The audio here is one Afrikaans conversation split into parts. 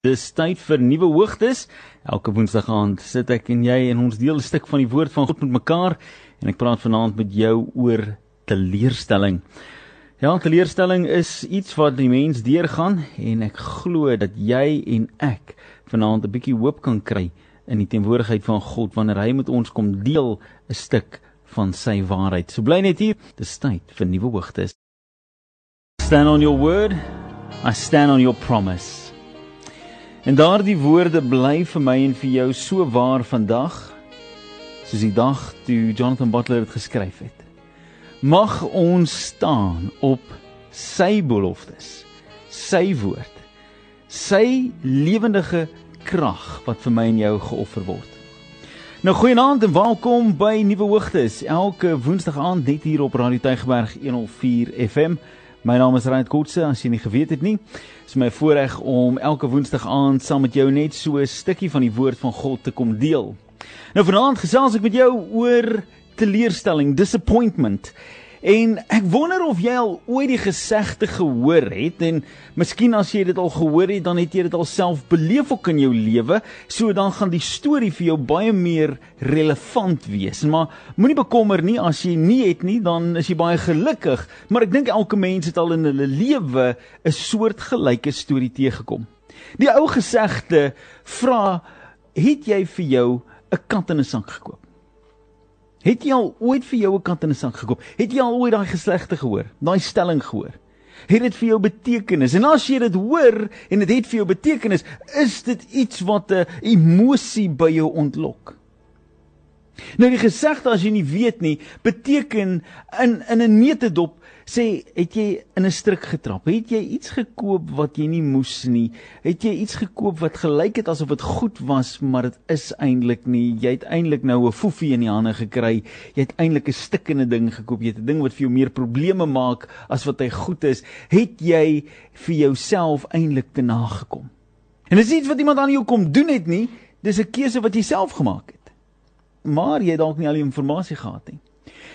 Dis tyd vir nuwe hoogtes. Elke woensdag aand sit ek en jy en ons deel 'n stuk van die woord van God met mekaar en ek praat vanaand met jou oor teleurstelling. Ja, teleurstelling is iets wat die mens deurgaan en ek glo dat jy en ek vanaand 'n bietjie hoop kan kry in die teenwoordigheid van God wanneer hy met ons kom deel 'n stuk van sy waarheid. So bly net hier. Dis tyd vir nuwe hoogtes. Stand on your word. I stand on your promise. En daardie woorde bly vir my en vir jou so waar vandag soos die dag toe Jonathan Butler dit geskryf het. Mag ons staan op sy beloftes, sy woord, sy lewendige krag wat vir my en jou geoffer word. Nou goeienaand en welkom by Nuwe Hoogtes. Elke Woensdag aand net hier op Radio Tygerberg 104 FM. My naam is Ryan Kotse, as jy nie geweet het nie. Dit is my voorreg om elke Woensdag aand saam met jou net so 'n stukkie van die woord van God te kom deel. Nou vanaand gesels ek met jou oor teleurstelling, disappointment. En ek wonder of jy al ooit die gesegde gehoor het en miskien as jy dit al gehoor het, dan het jy dit al self beleef ook in jou lewe, so dan gaan die storie vir jou baie meer relevant wees. Maar moenie bekommer nie as jy nie het nie, dan is jy baie gelukkig, maar ek dink elke mens het al in hulle lewe 'n soort gelyke storie teëgekom. Die ou gesegde vra, het jy vir jou 'n kat in 'n sak gekoop? Het jy al ooit vir jou 'n kat in 'n sak gekoop? Het jy al ooit daai geslegte gehoor? Daai stelling gehoor? Het dit vir jou betekenis? En as jy dit hoor en dit het vir jou betekenis, is dit iets wat 'n emosie by jou ontlok. Nou die gesegde as jy nie weet nie, beteken in in 'n neutedop sê het jy in 'n struik getrap? Het jy iets gekoop wat jy nie moes nie? Het jy iets gekoop wat gelyk het asof dit goed was, maar dit is eintlik nie. Jy het eintlik nou 'n foefie in die hande gekry. Jy het eintlik 'n stikkende ding gekoop. Jy het 'n ding wat vir jou meer probleme maak as wat hy goed is. Het jy vir jouself eintlik te nagekom? En dis iets wat iemand aan jou kom doen het nie. Dis 'n keuse wat jy self gemaak het. Maar jy het dalk nie al die inligting gehad nie.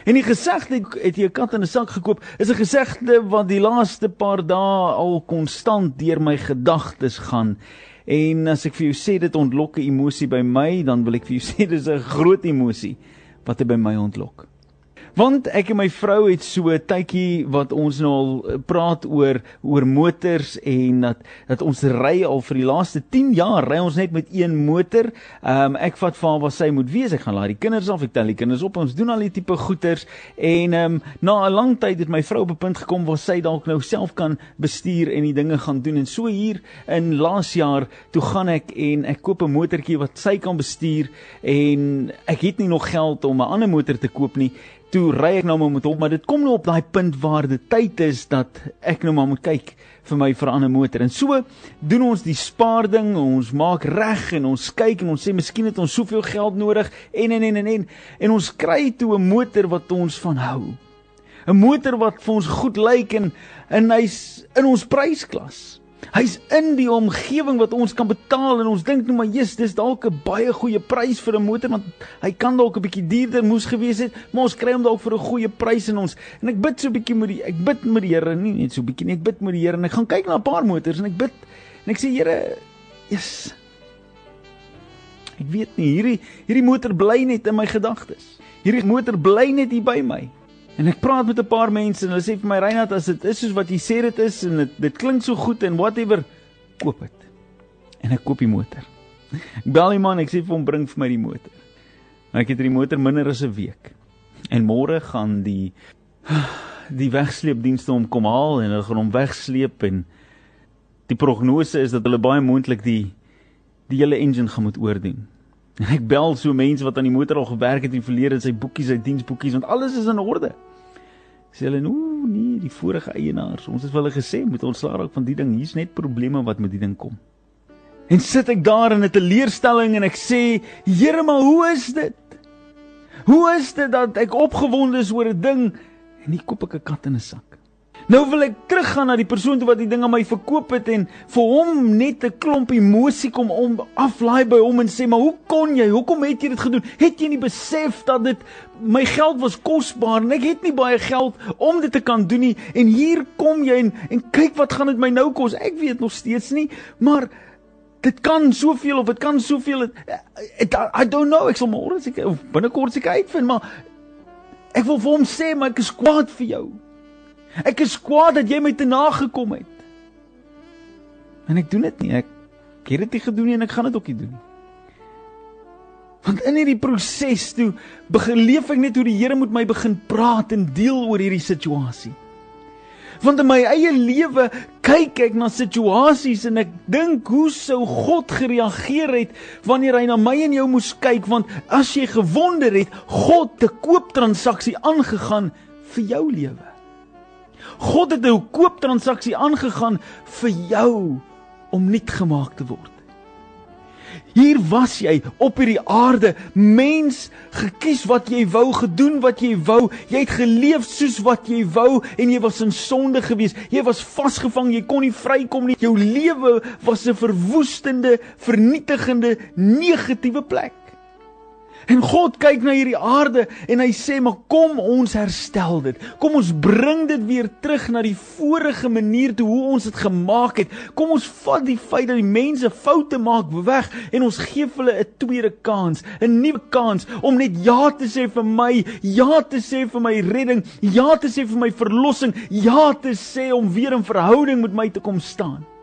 En die gesegde het jy 'n kat in 'n sak gekoop is 'n gesegde wat die laaste paar dae al konstant deur my gedagtes gaan. En as ek vir jou sê dit ontlok 'n emosie by my, dan wil ek vir jou sê dis 'n groot emosie wat dit by my ontlok. Want ek en my vrou het so 'n tydjie wat ons nou al eh, praat oor oor motors en dat dat ons ry al vir die laaste 10 jaar ry ons net met een motor. Ehm um, ek vat vir haar waar sy moet wees. Ek gaan laai die kinders af, ek tel die kinders op. Ons doen al die tipe goeters en ehm um, na 'n lang tyd het my vrou op 'n punt gekom waar sy dalk nou self kan bestuur en die dinge gaan doen. En so hier in laas jaar toe gaan ek en ek koop 'n motortjie wat sy kan bestuur en ek het nie nog geld om 'n ander motor te koop nie toe ry ek nou maar met hom, maar dit kom nou op daai punt waar dit tyd is dat ek nou maar moet kyk vir my vir 'n ander motor. En so doen ons die spaar ding, ons maak reg en ons kyk en ons sê miskien het ons soveel geld nodig en en en en en, en ons kry toe 'n motor wat ons van hou. 'n Motor wat vir ons goed lyk en en hy's in ons prysklas. Hy's in die omgewing wat ons kan betaal en ons dink nou maar jy's dis dalk 'n baie goeie prys vir 'n motor want hy kan dalk 'n bietjie duurder moes gewees het, maar ons kry hom dalk vir 'n goeie prys en ons en ek bid so 'n bietjie met die ek bid met die Here, nie net so 'n bietjie nie, ek bid met die Here en ek gaan kyk na 'n paar motors en ek bid en ek sê Here, yes. Ek weet nie hierdie hierdie motor bly net in my gedagtes. Hierdie motor bly net hier by my. En ek praat met 'n paar mense en hulle sê vir my Reinhard as dit is soos wat jy sê dit is en dit dit klink so goed en whatever koop dit. En ek koop die motor. Ek bel die man, ek sê vir hom bring vir my die motor. Maar ek het die motor minder as 'n week. En môre gaan die die wegsleepdienste hom kom haal en hulle gaan hom wegsleep en die prognose is dat hulle baie moontlik die die hele engine gaan moet oordoen. Ek bel so mense wat aan die motor al gewerk het in die verlede, sy boekies, sy diensboekies, want alles is in orde. Sê hulle, "Ooh, nee, die vorige eienaars, ons het vir hulle gesê moet ons slaag raak van die ding. Hier's net probleme wat met die ding kom." En sit ek daar in 'n teleurstelling en ek sê, "Here, maar hoe is dit? Hoe is dit dat ek opgewonde is oor 'n ding en nie koop ek 'n kat in 'n sak?" Nou wil ek teruggaan na die persoon wat die ding aan my verkoop het en vir hom net 'n klomp emosie kom om aflaai by hom en sê maar hoe kon jy? Hoekom het jy dit gedoen? Het jy nie besef dat dit my geld was kosbaar en ek het nie baie geld om dit te kan doen nie en hier kom jy en en kyk wat gaan dit my nou kos? Ek weet nog steeds nie, maar dit kan soveel of dit kan soveel it, I don't know ek sal môre seker of binnekort seker uitvind maar ek wil vir hom sê maar ek is kwaad vir jou ek is kwaad dat jy my te nagekom het. En ek doen dit nie. Ek het dit nie gedoen nie en ek gaan dit ook nie doen nie. Want in hierdie proses toe begin leef ek net hoe die Here moet my begin praat en deel oor hierdie situasie. Want in my eie lewe kyk ek na situasies en ek dink hoe sou God gereageer het wanneer hy na my en jou moes kyk want as jy gewonder het God te kooptransaksie aangegaan vir jou lewe. God het 'n kooptransaksie aangegaan vir jou om nuut gemaak te word. Hier was jy op hierdie aarde, mens, gekies wat jy wou, gedoen wat jy wou. Jy het geleef soos wat jy wou en jy was in sonde gewees. Jy was vasgevang, jy kon nie vrykom nie. Jou lewe was 'n verwoestende, vernietigende, negatiewe plek. En God kyk na hierdie aarde en hy sê, "Maar kom ons herstel dit. Kom ons bring dit weer terug na die vorige manier toe hoe ons dit gemaak het. Kom ons vat die feit dat die mense foute maak weg en ons gee hulle 'n tweede kans, 'n nuwe kans om net ja te sê vir my, ja te sê vir my redding, ja te sê vir my verlossing, ja te sê om weer in verhouding met my te kom staan."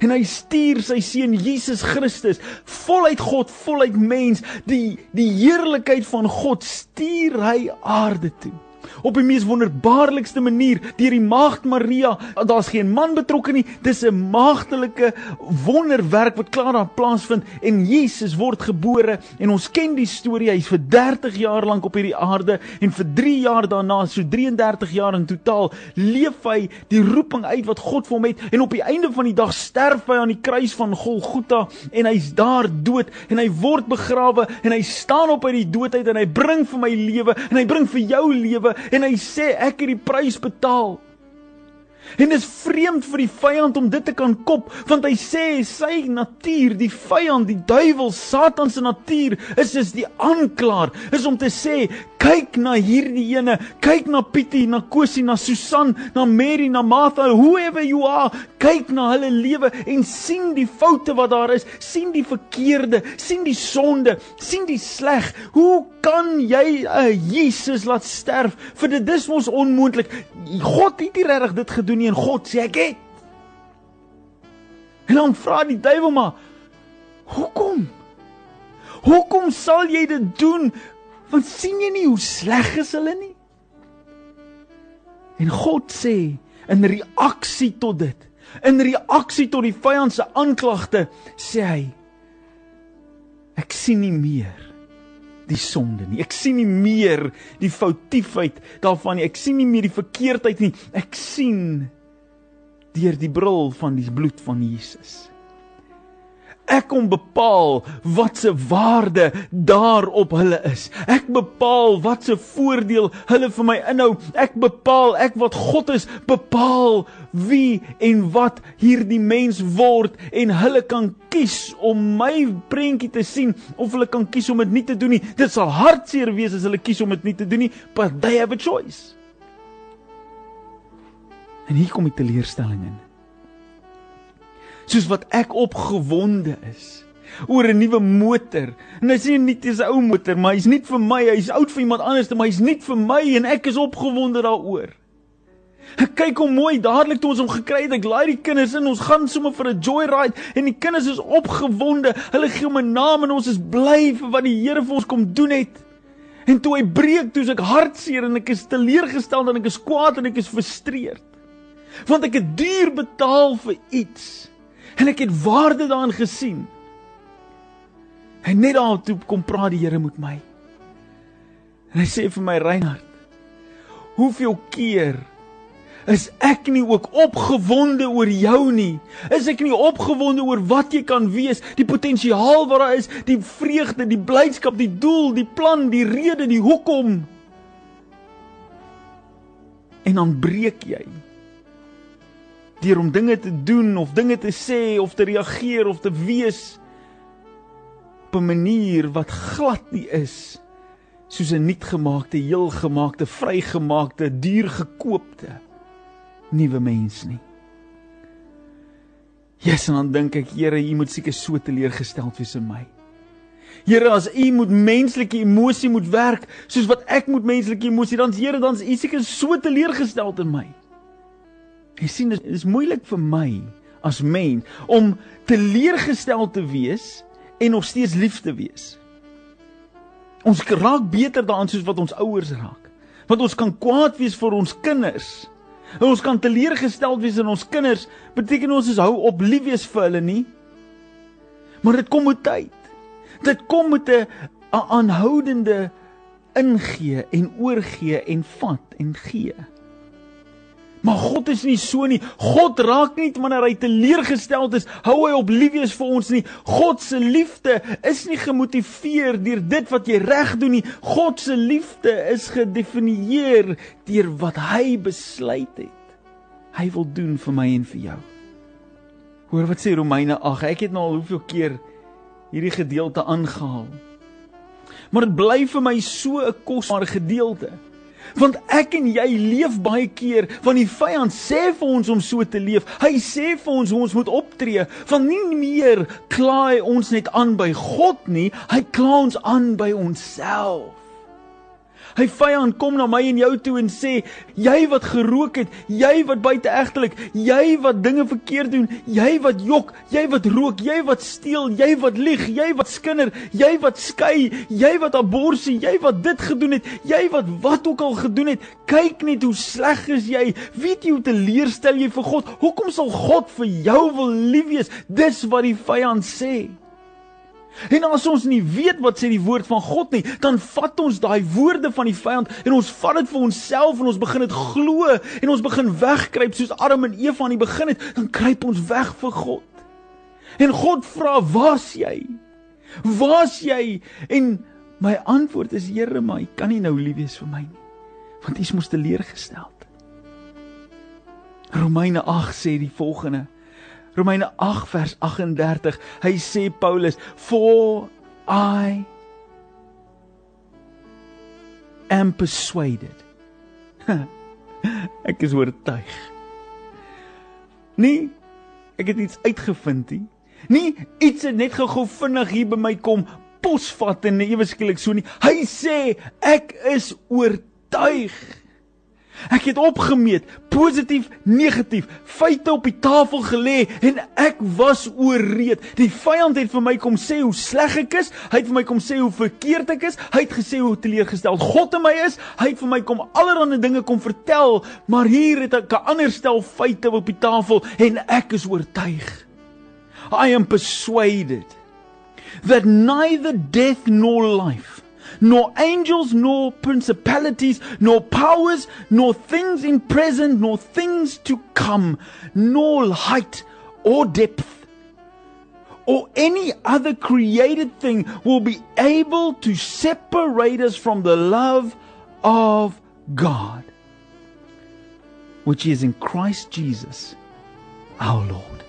En hy stuur sy seun Jesus Christus, voluit God, voluit mens, die die heerlikheid van God stuur hy aarde toe op die mees wonderbaarlikste manier deur die maagd Maria. Daar's geen man betrokke nie. Dis 'n maagdelike wonderwerk wat klaar daar plaasvind en Jesus word gebore en ons ken die storie. Hy's vir 30 jaar lank op hierdie aarde en vir 3 jaar daarna, so 33 jaar in totaal, leef hy die roeping uit wat God vir hom het en op die einde van die dag sterf hy aan die kruis van Golgotha en hy's daar dood en hy word begrawe en hy staan op uit die dood uit en hy bring vir my lewe en hy bring vir jou lewe en hy sê ek het die prys betaal. En is vreemd vir die vyand om dit te kan kop, want hy sê sy natuur, die vyand, die duiwel, Satan se natuur is is die aanklaer, is om te sê kyk na hierdie ene, kyk na Pietie, na Kosie, na Susan, na Mary, na Martha, whoever you are, kyk na hulle lewe en sien die foute wat daar is, sien die verkeerde, sien die sonde, sien die sleg. Hoe kan jy 'n uh, Jesus laat sterf? Vir dit is mos onmoontlik. God het nie regtig dit gedoen nie en God sê ek het. En dan vra die duiwel maar, "Hoekom? Hoekom sal jy dit doen? Want sien jy nie hoe sleg is hulle nie?" En God sê in reaksie tot dit, in reaksie tot die vyand se aanklagte, sê hy, "Ek sien nie meer die sonde nie. Ek sien nie meer die foutiefheid daarvan nie. Ek sien nie meer die verkeerdheid nie. Ek sien deur die bril van die bloed van Jesus. Ek kom bepaal wat se waarde daarop hulle is. Ek bepaal wat se voordeel hulle vir my inhou. Ek bepaal ek wat God is, bepaal wie en wat hierdie mens word en hulle kan kies om my prentjie te sien of hulle kan kies om dit nie te doen nie. Dit sal hartseer wees as hulle kies om dit nie te doen nie, but they have a choice. En hier kom die teleurstelling in soos wat ek opgewonde is oor 'n nuwe motor. En hy sê nie dis 'n ou motor, maar hy's nie vir my, hy's oud vir iemand anders, maar hy's nie vir my en ek is opgewonde daaroor. Ek kyk hoe mooi dadelik toe ons hom gekry het, ek laai die kinders in, ons gaan sommer vir 'n joyride en die kinders is opgewonde. Hulle gee hom 'n naam en ons is bly vir wat die Here vir ons kom doen het. En toe hy breek, toe ek hartseer en ek is teleurgesteld en ek is kwaad en ek is frustreerd. Want ek het duur betaal vir iets en ek het waarde daarin gesien. En net daartoe kom praat die Here met my. En hy sê vir my Reinhard, hoeveel keer is ek nie ook opgewonde oor jou nie? Is ek nie opgewonde oor wat jy kan wees, die potensiaal wat daar is, die vreugde, die blydskap, die doel, die plan, die rede, die hoekom? En dan breek jy deur om dinge te doen of dinge te sê of te reageer of te wees op 'n manier wat glad nie is soos 'n nuutgemaakte, heelgemaakte, vrygemaakte, duur gekoopte nuwe mens nie. Jesus, en dan dink ek, Here, U moet seker so teleurgesteld wees in my. Here, as U moet menslike emosie moet werk, soos wat ek moet menslike emosie, dan Here, dan is U seker so teleurgesteld in my. Jy sien, dit is moeilik vir my as mens om teleurgestel te wees en nog steeds lief te wees. Ons raak beter daaraan soos wat ons ouers raak. Want ons kan kwaad wees vir ons kinders. En ons kan teleurgesteld wees in ons kinders, beteken ons is hou op lief wees vir hulle nie. Maar dit kom met tyd. Dit kom met 'n aanhoudende ingee en oorgee en vat en gee. Maar God is nie so nie. God raak nie wanneer hy teleurgesteld is, hou hy op liefdes vir ons nie. God se liefde is nie gemotiveer deur dit wat jy reg doen nie. God se liefde is gedefinieer deur wat hy besluit het. Hy wil doen vir my en vir jou. Hoor wat sê Romeine 8. Ek het nou al hoeveel keer hierdie gedeelte aangehaal. Maar dit bly vir my so 'n kosbare gedeelte. Want ek en jy leef baie keer van die vyand sê vir ons om so te leef. Hy sê vir ons hoe ons moet optree. Van nie meer klaai ons net aan by God nie, hy kla ons aan by onsself. Hy vyand kom na my en jou toe en sê: "Jy wat gerook het, jy wat buiteegtelik, jy wat dinge verkeerd doen, jy wat jok, jy wat rook, jy wat steel, jy wat lieg, jy wat skinder, jy wat skei, jy wat abortus, jy wat dit gedoen het, jy wat wat ook al gedoen het, kyk net hoe sleg is jy. Weet jy hoe teleurstel jy vir God? Hoekom sal God vir jou wil lief wees? Dis wat die vyand sê. En as ons nie weet wat sê die woord van God nie, dan vat ons daai woorde van die vyand en ons vat dit vir onsself en ons begin dit glo en ons begin wegkruip soos Adam en Eva aan die begin het, dan kruip ons weg vir God. En God vra, "Waar's jy? Waar's jy?" En my antwoord is, "Here, maar U kan nie nou lief wees vir my nie, want U is mos teleurgestel." Romeine 8 sê die volgende: Romeine 8 vers 38. Hy sê Paulus, "For I am persuaded." ek is oortuig. Nee, ek het iets uitgevind nie. Nee, iets het net gou vinnig hier by my kom posvat en ewe skielik so nie. Hy sê, "Ek is oortuig." Ek het opgemeet, positief, negatief, feite op die tafel gelê en ek was ooreed. Die vyand het vir my kom sê hoe sleg ek is, hy het vir my kom sê hoe verkeerd ek is, hy het gesê hoe teleurgestel God in my is, hy het vir my kom allerlei dinge kom vertel, maar hier het ek 'n ander stel feite op die tafel en ek is oortuig. I am persuaded that neither death nor life nor angels, nor principalities, nor powers, nor things in present, nor things to come, nor height or depth, or any other created thing will be able to separate us from the love of God, which is in Christ Jesus our Lord.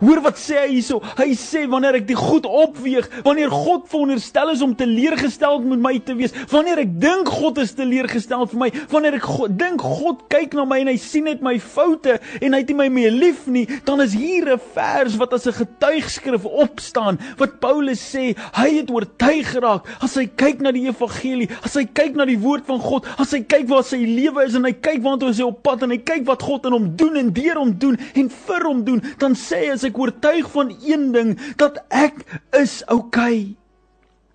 Hoor wat sê hy hierso? Hy sê wanneer ek die goed opweeg, wanneer God veronderstel is om teleurgestel met my te wees, wanneer ek dink God is teleurgestel vir my, wanneer ek God, dink God kyk na my en hy sien net my foute en hy het nie my meer lief nie, dan is hier 'n vers wat as 'n getuigskrif opstaan wat Paulus sê, hy het oortuig geraak as hy kyk na die evangelie, as hy kyk na die woord van God, as hy kyk waar sy lewe is en hy kyk waantoe hy op pad en hy kyk wat God in hom doen en deur hom doen en vir hom doen, dan sê hy ek oortuig van een ding dat ek is okay.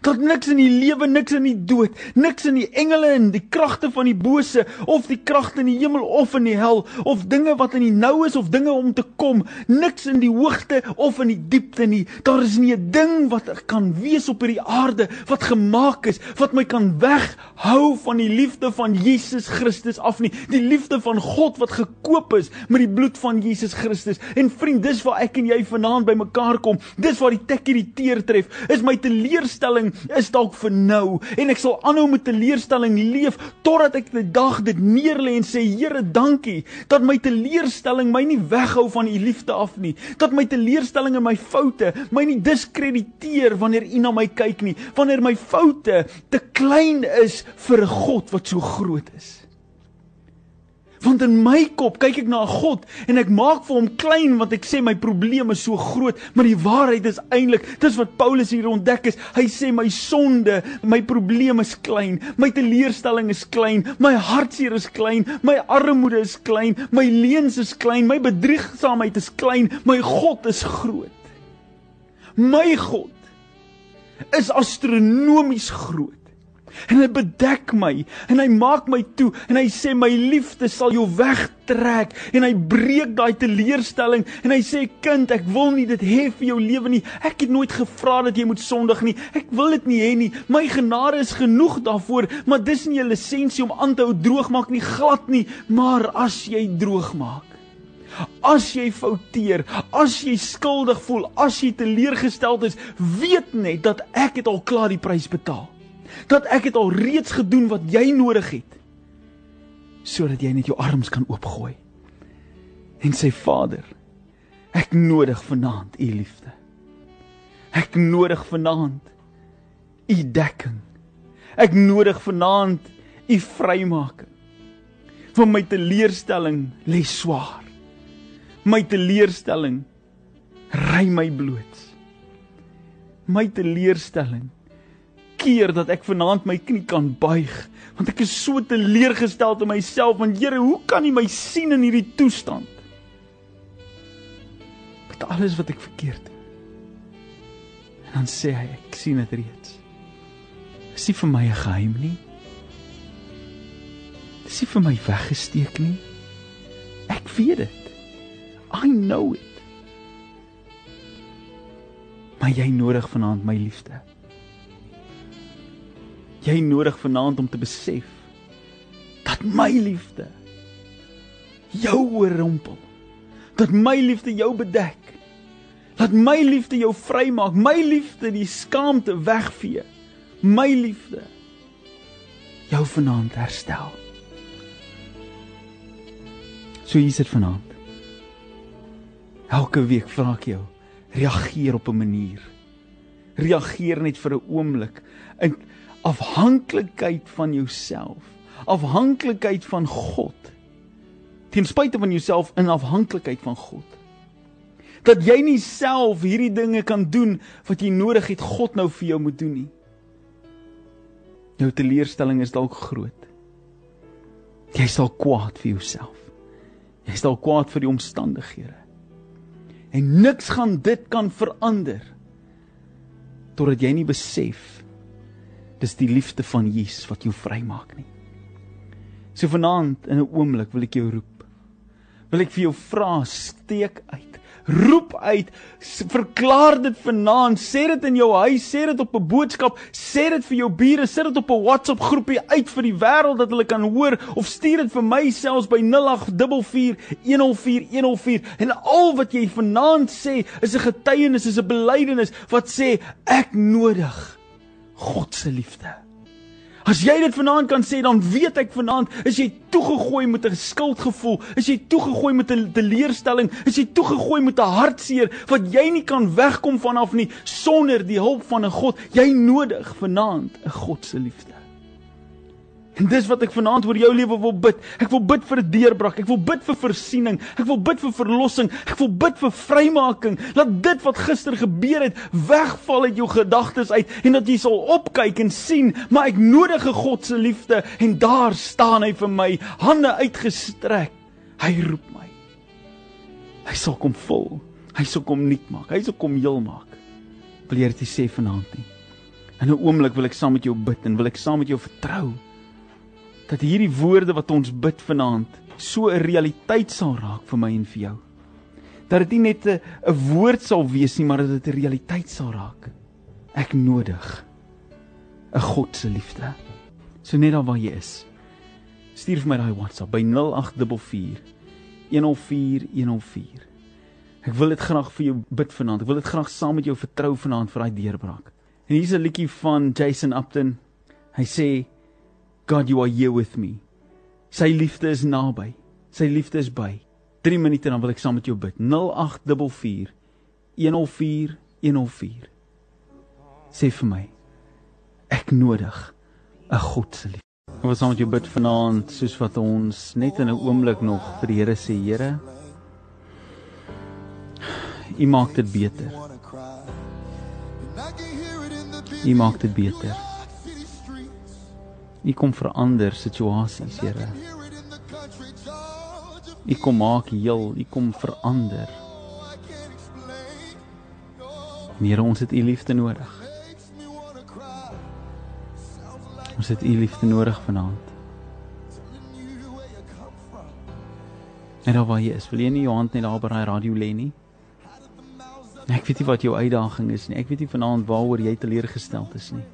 Dat niks in die lewe, niks in die dood, niks in die engele en die kragte van die bose of die kragte in die hemel of in die hel of dinge wat in die nou is of dinge om te kom, niks in die hoogte of in die diepte nie. Daar is nie 'n ding wat kan wees op hierdie aarde wat gemaak is wat my kan weghou van die liefde van Jesus Christus af nie. Die liefde van God wat gekoop is met die bloed van Jesus Christus. En vriend, dis waar ek en jy vanaand bymekaar kom. Dis waar die tikkie die teer tref. Is my teleurstelling is dalk vir nou en ek sal aanhou met teleurstelling leef totdat ek die dag dit neerlê en sê Here dankie dat my teleurstelling my nie weghou van u liefde af nie dat my teleurstelling en my foute my nie diskrediteer wanneer u na my kyk nie wanneer my foute te klein is vir 'n God wat so groot is Want in my kop kyk ek na 'n God en ek maak vir hom klein want ek sê my probleem is so groot, maar die waarheid is eintlik, dis wat Paulus hier ontdek is. Hy sê my sonde, my probleem is klein, my teleurstelling is klein, my hartseer is klein, my armoede is klein, my leuns is klein, my bedriegsaamheid is klein, my God is groot. My God is astronomies groot. En hy bedek my en hy maak my toe en hy sê my liefde sal jou wegtrek en hy breek daai teleurstelling en hy sê kind ek wil nie dit hê vir jou lewe nie. Ek het nooit gevra dat jy moet sondig nie. Ek wil dit nie hê nie. My genade is genoeg daarvoor maar dis nie 'n lisensie om aan te hou droog maak nie glad nie. Maar as jy droog maak As jy fouteer, as jy skuldig voel, as jy teleurgesteld is, weet net dat ek het al klaar die prys betaal dat ek het al reeds gedoen wat jy nodig het sodat jy net jou arms kan oopgooi en sê Vader ek nodig vanaand u liefde. Ek nodig vanaand u dekking. Ek nodig vanaand u vrymaking. Van my teleurstelling lê swaar. My teleurstelling ry my bloot. My teleurstelling keer dat ek vanaand my knie kan buig want ek is so teleurgestel in myself want Here hoe kan U my sien in hierdie toestand? Met alles wat ek verkeerd doen en dan sê hy ek sien dit reeds. Is nie vir my 'n geheim nie. Is nie vir my weggesteek nie. Ek weet dit. I know it. Maar jy nodig vanaand my liefde jy nodig vanaand om te besef dat my liefde jou oorrompel. Dat my liefde jou bedek. Dat my liefde jou vrymaak, my liefde die skaamte wegvee. My liefde jou vanaand herstel. So hier sit vanaand. Elke week vra ek jou, reageer op 'n manier. Reageer net vir 'n oomblik. En afhanklikheid van jouself, afhanklikheid van God. Ten spyte van jouself in afhanklikheid van God. Dat jy nie self hierdie dinge kan doen wat jy nodig het God nou vir jou moet doen nie. Jou teleurstelling is dalk groot. Jy sal kwaad vir jouself. Jy sal kwaad vir die omstandighede. En niks gaan dit kan verander totdat jy nie besef Dis die liefde van Jesus wat jou vrymaak nie. So vanaand in 'n oomblik wil ek jou roep. Wil ek vir jou vra, steek uit. Roep uit, verklaar dit vanaand, sê dit in jou huis, sê dit op 'n boodskap, sê dit vir jou bure, sê dit op 'n WhatsApp groepie uit vir die wêreld dat hulle kan hoor of stuur dit vir my selfs by 0844104104 en al wat jy vanaand sê is 'n getuienis, is 'n belydenis wat sê ek nodig God se liefde. As jy dit vanaand kan sê, dan weet ek vanaand is jy toegegooi met 'n skuldgevoel, is jy toegegooi met 'n teleurstelling, is jy toegegooi met 'n hartseer wat jy nie kan wegkom vanaf nie sonder die hulp van 'n God. Jy nodig vanaand 'n God se liefde. En dis wat ek vanaand oor jou lewe wil bid. Ek wil bid vir 'n deurbraak. Ek wil bid vir versiening. Ek wil bid vir verlossing. Ek wil bid vir vrymaking. Laat dit wat gister gebeur het wegval uit jou gedagtes uit en dat jy sal opkyk en sien, maar ek nodig 'n God se liefde en daar staan hy vir my, hande uitgestrek. Hy roep my. Hy sal kom vul. Hy sal kom nuut maak. Hy sal kom heel maak. Wil jy dit sê vanaand nie? In 'n oomblik wil ek saam met jou bid en wil ek saam met jou vertrou dat hierdie woorde wat ons bid vanaand so 'n realiteit sal raak vir my en vir jou. Dat dit nie net 'n 'n woord sal wees nie, maar dat dit 'n realiteit sal raak. Ek nodig 'n God se liefde. So net daar waar jy is. Stuur vir my daai WhatsApp by 0844 104 104. Ek wil dit graag vir jou bid vanaand. Ek wil dit graag saam met jou vertrou vanaand vir daai deurbraak. En hier's 'n liedjie van Jason Upton. Hy sê God you are here with me. Sy liefde is naby. Sy liefde is by. 3 minute dan wil ek saam met jou bid. 0844 104 104. Sê vir my. Ek nodig 'n God se liefde. Ons saam met jou bid vanaand soos wat ons net in 'n oomblik nog vir die Here sê, Here. U maak dit beter. U maak dit beter. U kom verander situasies, Here. U kom maak heel, U kom verander. Here, ons het U liefde nodig. Ons het U liefde nodig vanaand. En daar waar jy is, wil jy nie jou hand net daar by daai radio lê nie? Ek weet nie wat jou uitdaging is nie. Ek weet nie vanaand waaroor jy teleurgesteld is nie.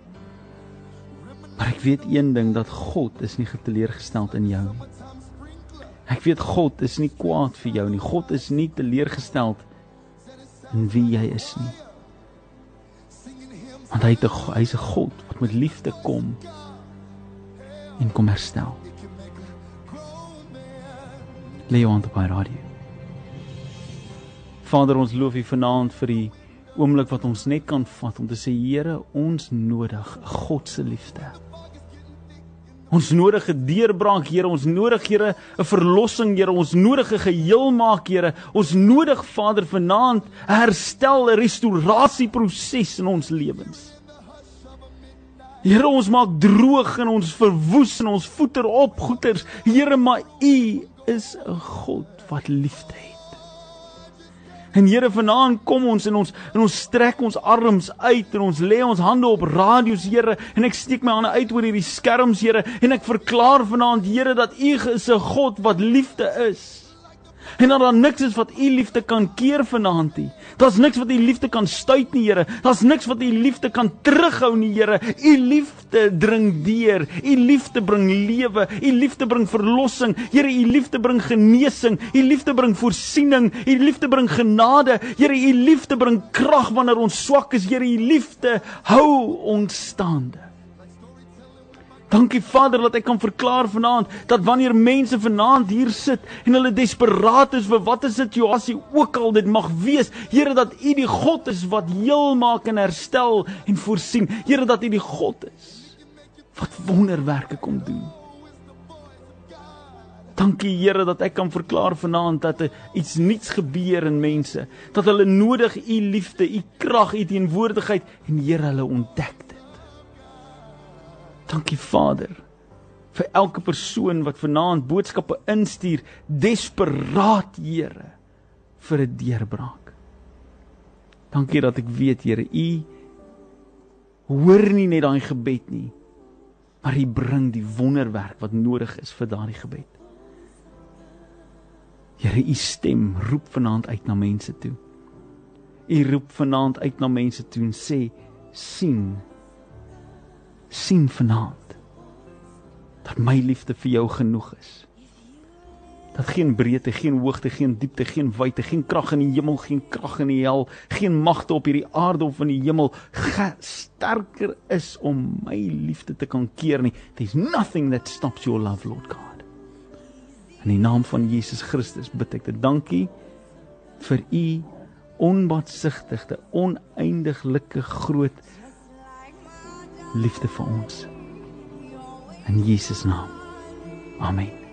Maar ek weet een ding dat God is nie geteleurgesteld in jou nie. Ek weet God is nie kwaad vir jou nie. God is nie teleurgesteld in wie jy is nie. Want hy het 'n hy's 'n God wat met liefde kom en kom herstel. Hand op hy radio. Vader, ons loof U vanaand vir die oomblik wat ons net kan vat om te sê Here, ons nodig God se liefde. Ons nodig 'n deurbraak, Here, ons nodig Here 'n verlossing, Here, ons nodig 'n geheel maak, Here. Ons nodig Vader vanaand 'n herstel, 'n restaurasieproses in ons lewens. Here ons maak droog en ons verwoes en ons voeter op goeters. Here, maar U is 'n God wat liefde het. En Here vanaand kom ons en ons en ons strek ons arms uit en ons lê ons hande op radio's Here en ek steek my hande uit oor hierdie skerms Here en ek verklaar vanaand Here dat U is 'n God wat liefde is. En dat daar niks is wat u liefde kan keer vanaand nie. Daar's niks wat u liefde kan stuit nie, Here. Daar's niks wat u liefde kan terughou nie, Here. U liefde dring deur. U liefde bring lewe. U liefde bring verlossing. Here, u liefde bring genesing. U liefde bring voorsiening. U liefde bring genade. Here, u liefde bring krag wanneer ons swak is. Here, u liefde hou ons staande. Dankie Vader dat ek kan verklaar vanaand dat wanneer mense vanaand hier sit en hulle desperaat is vir watter situasie ook al dit mag wees, Here dat U die God is wat heel maak en herstel en voorsien. Here dat U die God is wat wonderwerke kom doen. Dankie Here dat ek kan verklaar vanaand dat iets niets gebeur in mense, dat hulle nodig U liefde, U krag, U teenwoordigheid en Here hulle ontdek. Dankie Vader vir elke persoon wat vanaand boodskappe instuur, desperaat Here vir 'n deurbraak. Dankie dat ek weet Here, U hoor nie net daai gebed nie, maar U bring die wonderwerk wat nodig is vir daardie gebed. Here, U stem roep vanaand uit na mense toe. U roep vanaand uit na mense toe en sê: "sien sien vanaand dat my liefde vir jou genoeg is. Dat geen breedte, geen hoogte, geen diepte, geen wyte, geen krag in die hemel, geen krag in die hel, geen magte op hierdie aarde of in die hemel sterker is om my liefde te kan keer nie. There's nothing that stops your love, Lord God. In die naam van Jesus Christus bid ek dit. Dankie vir u onbatsigtige, oneindiglike groot liefde vir ons. In Jesus naam. Amen.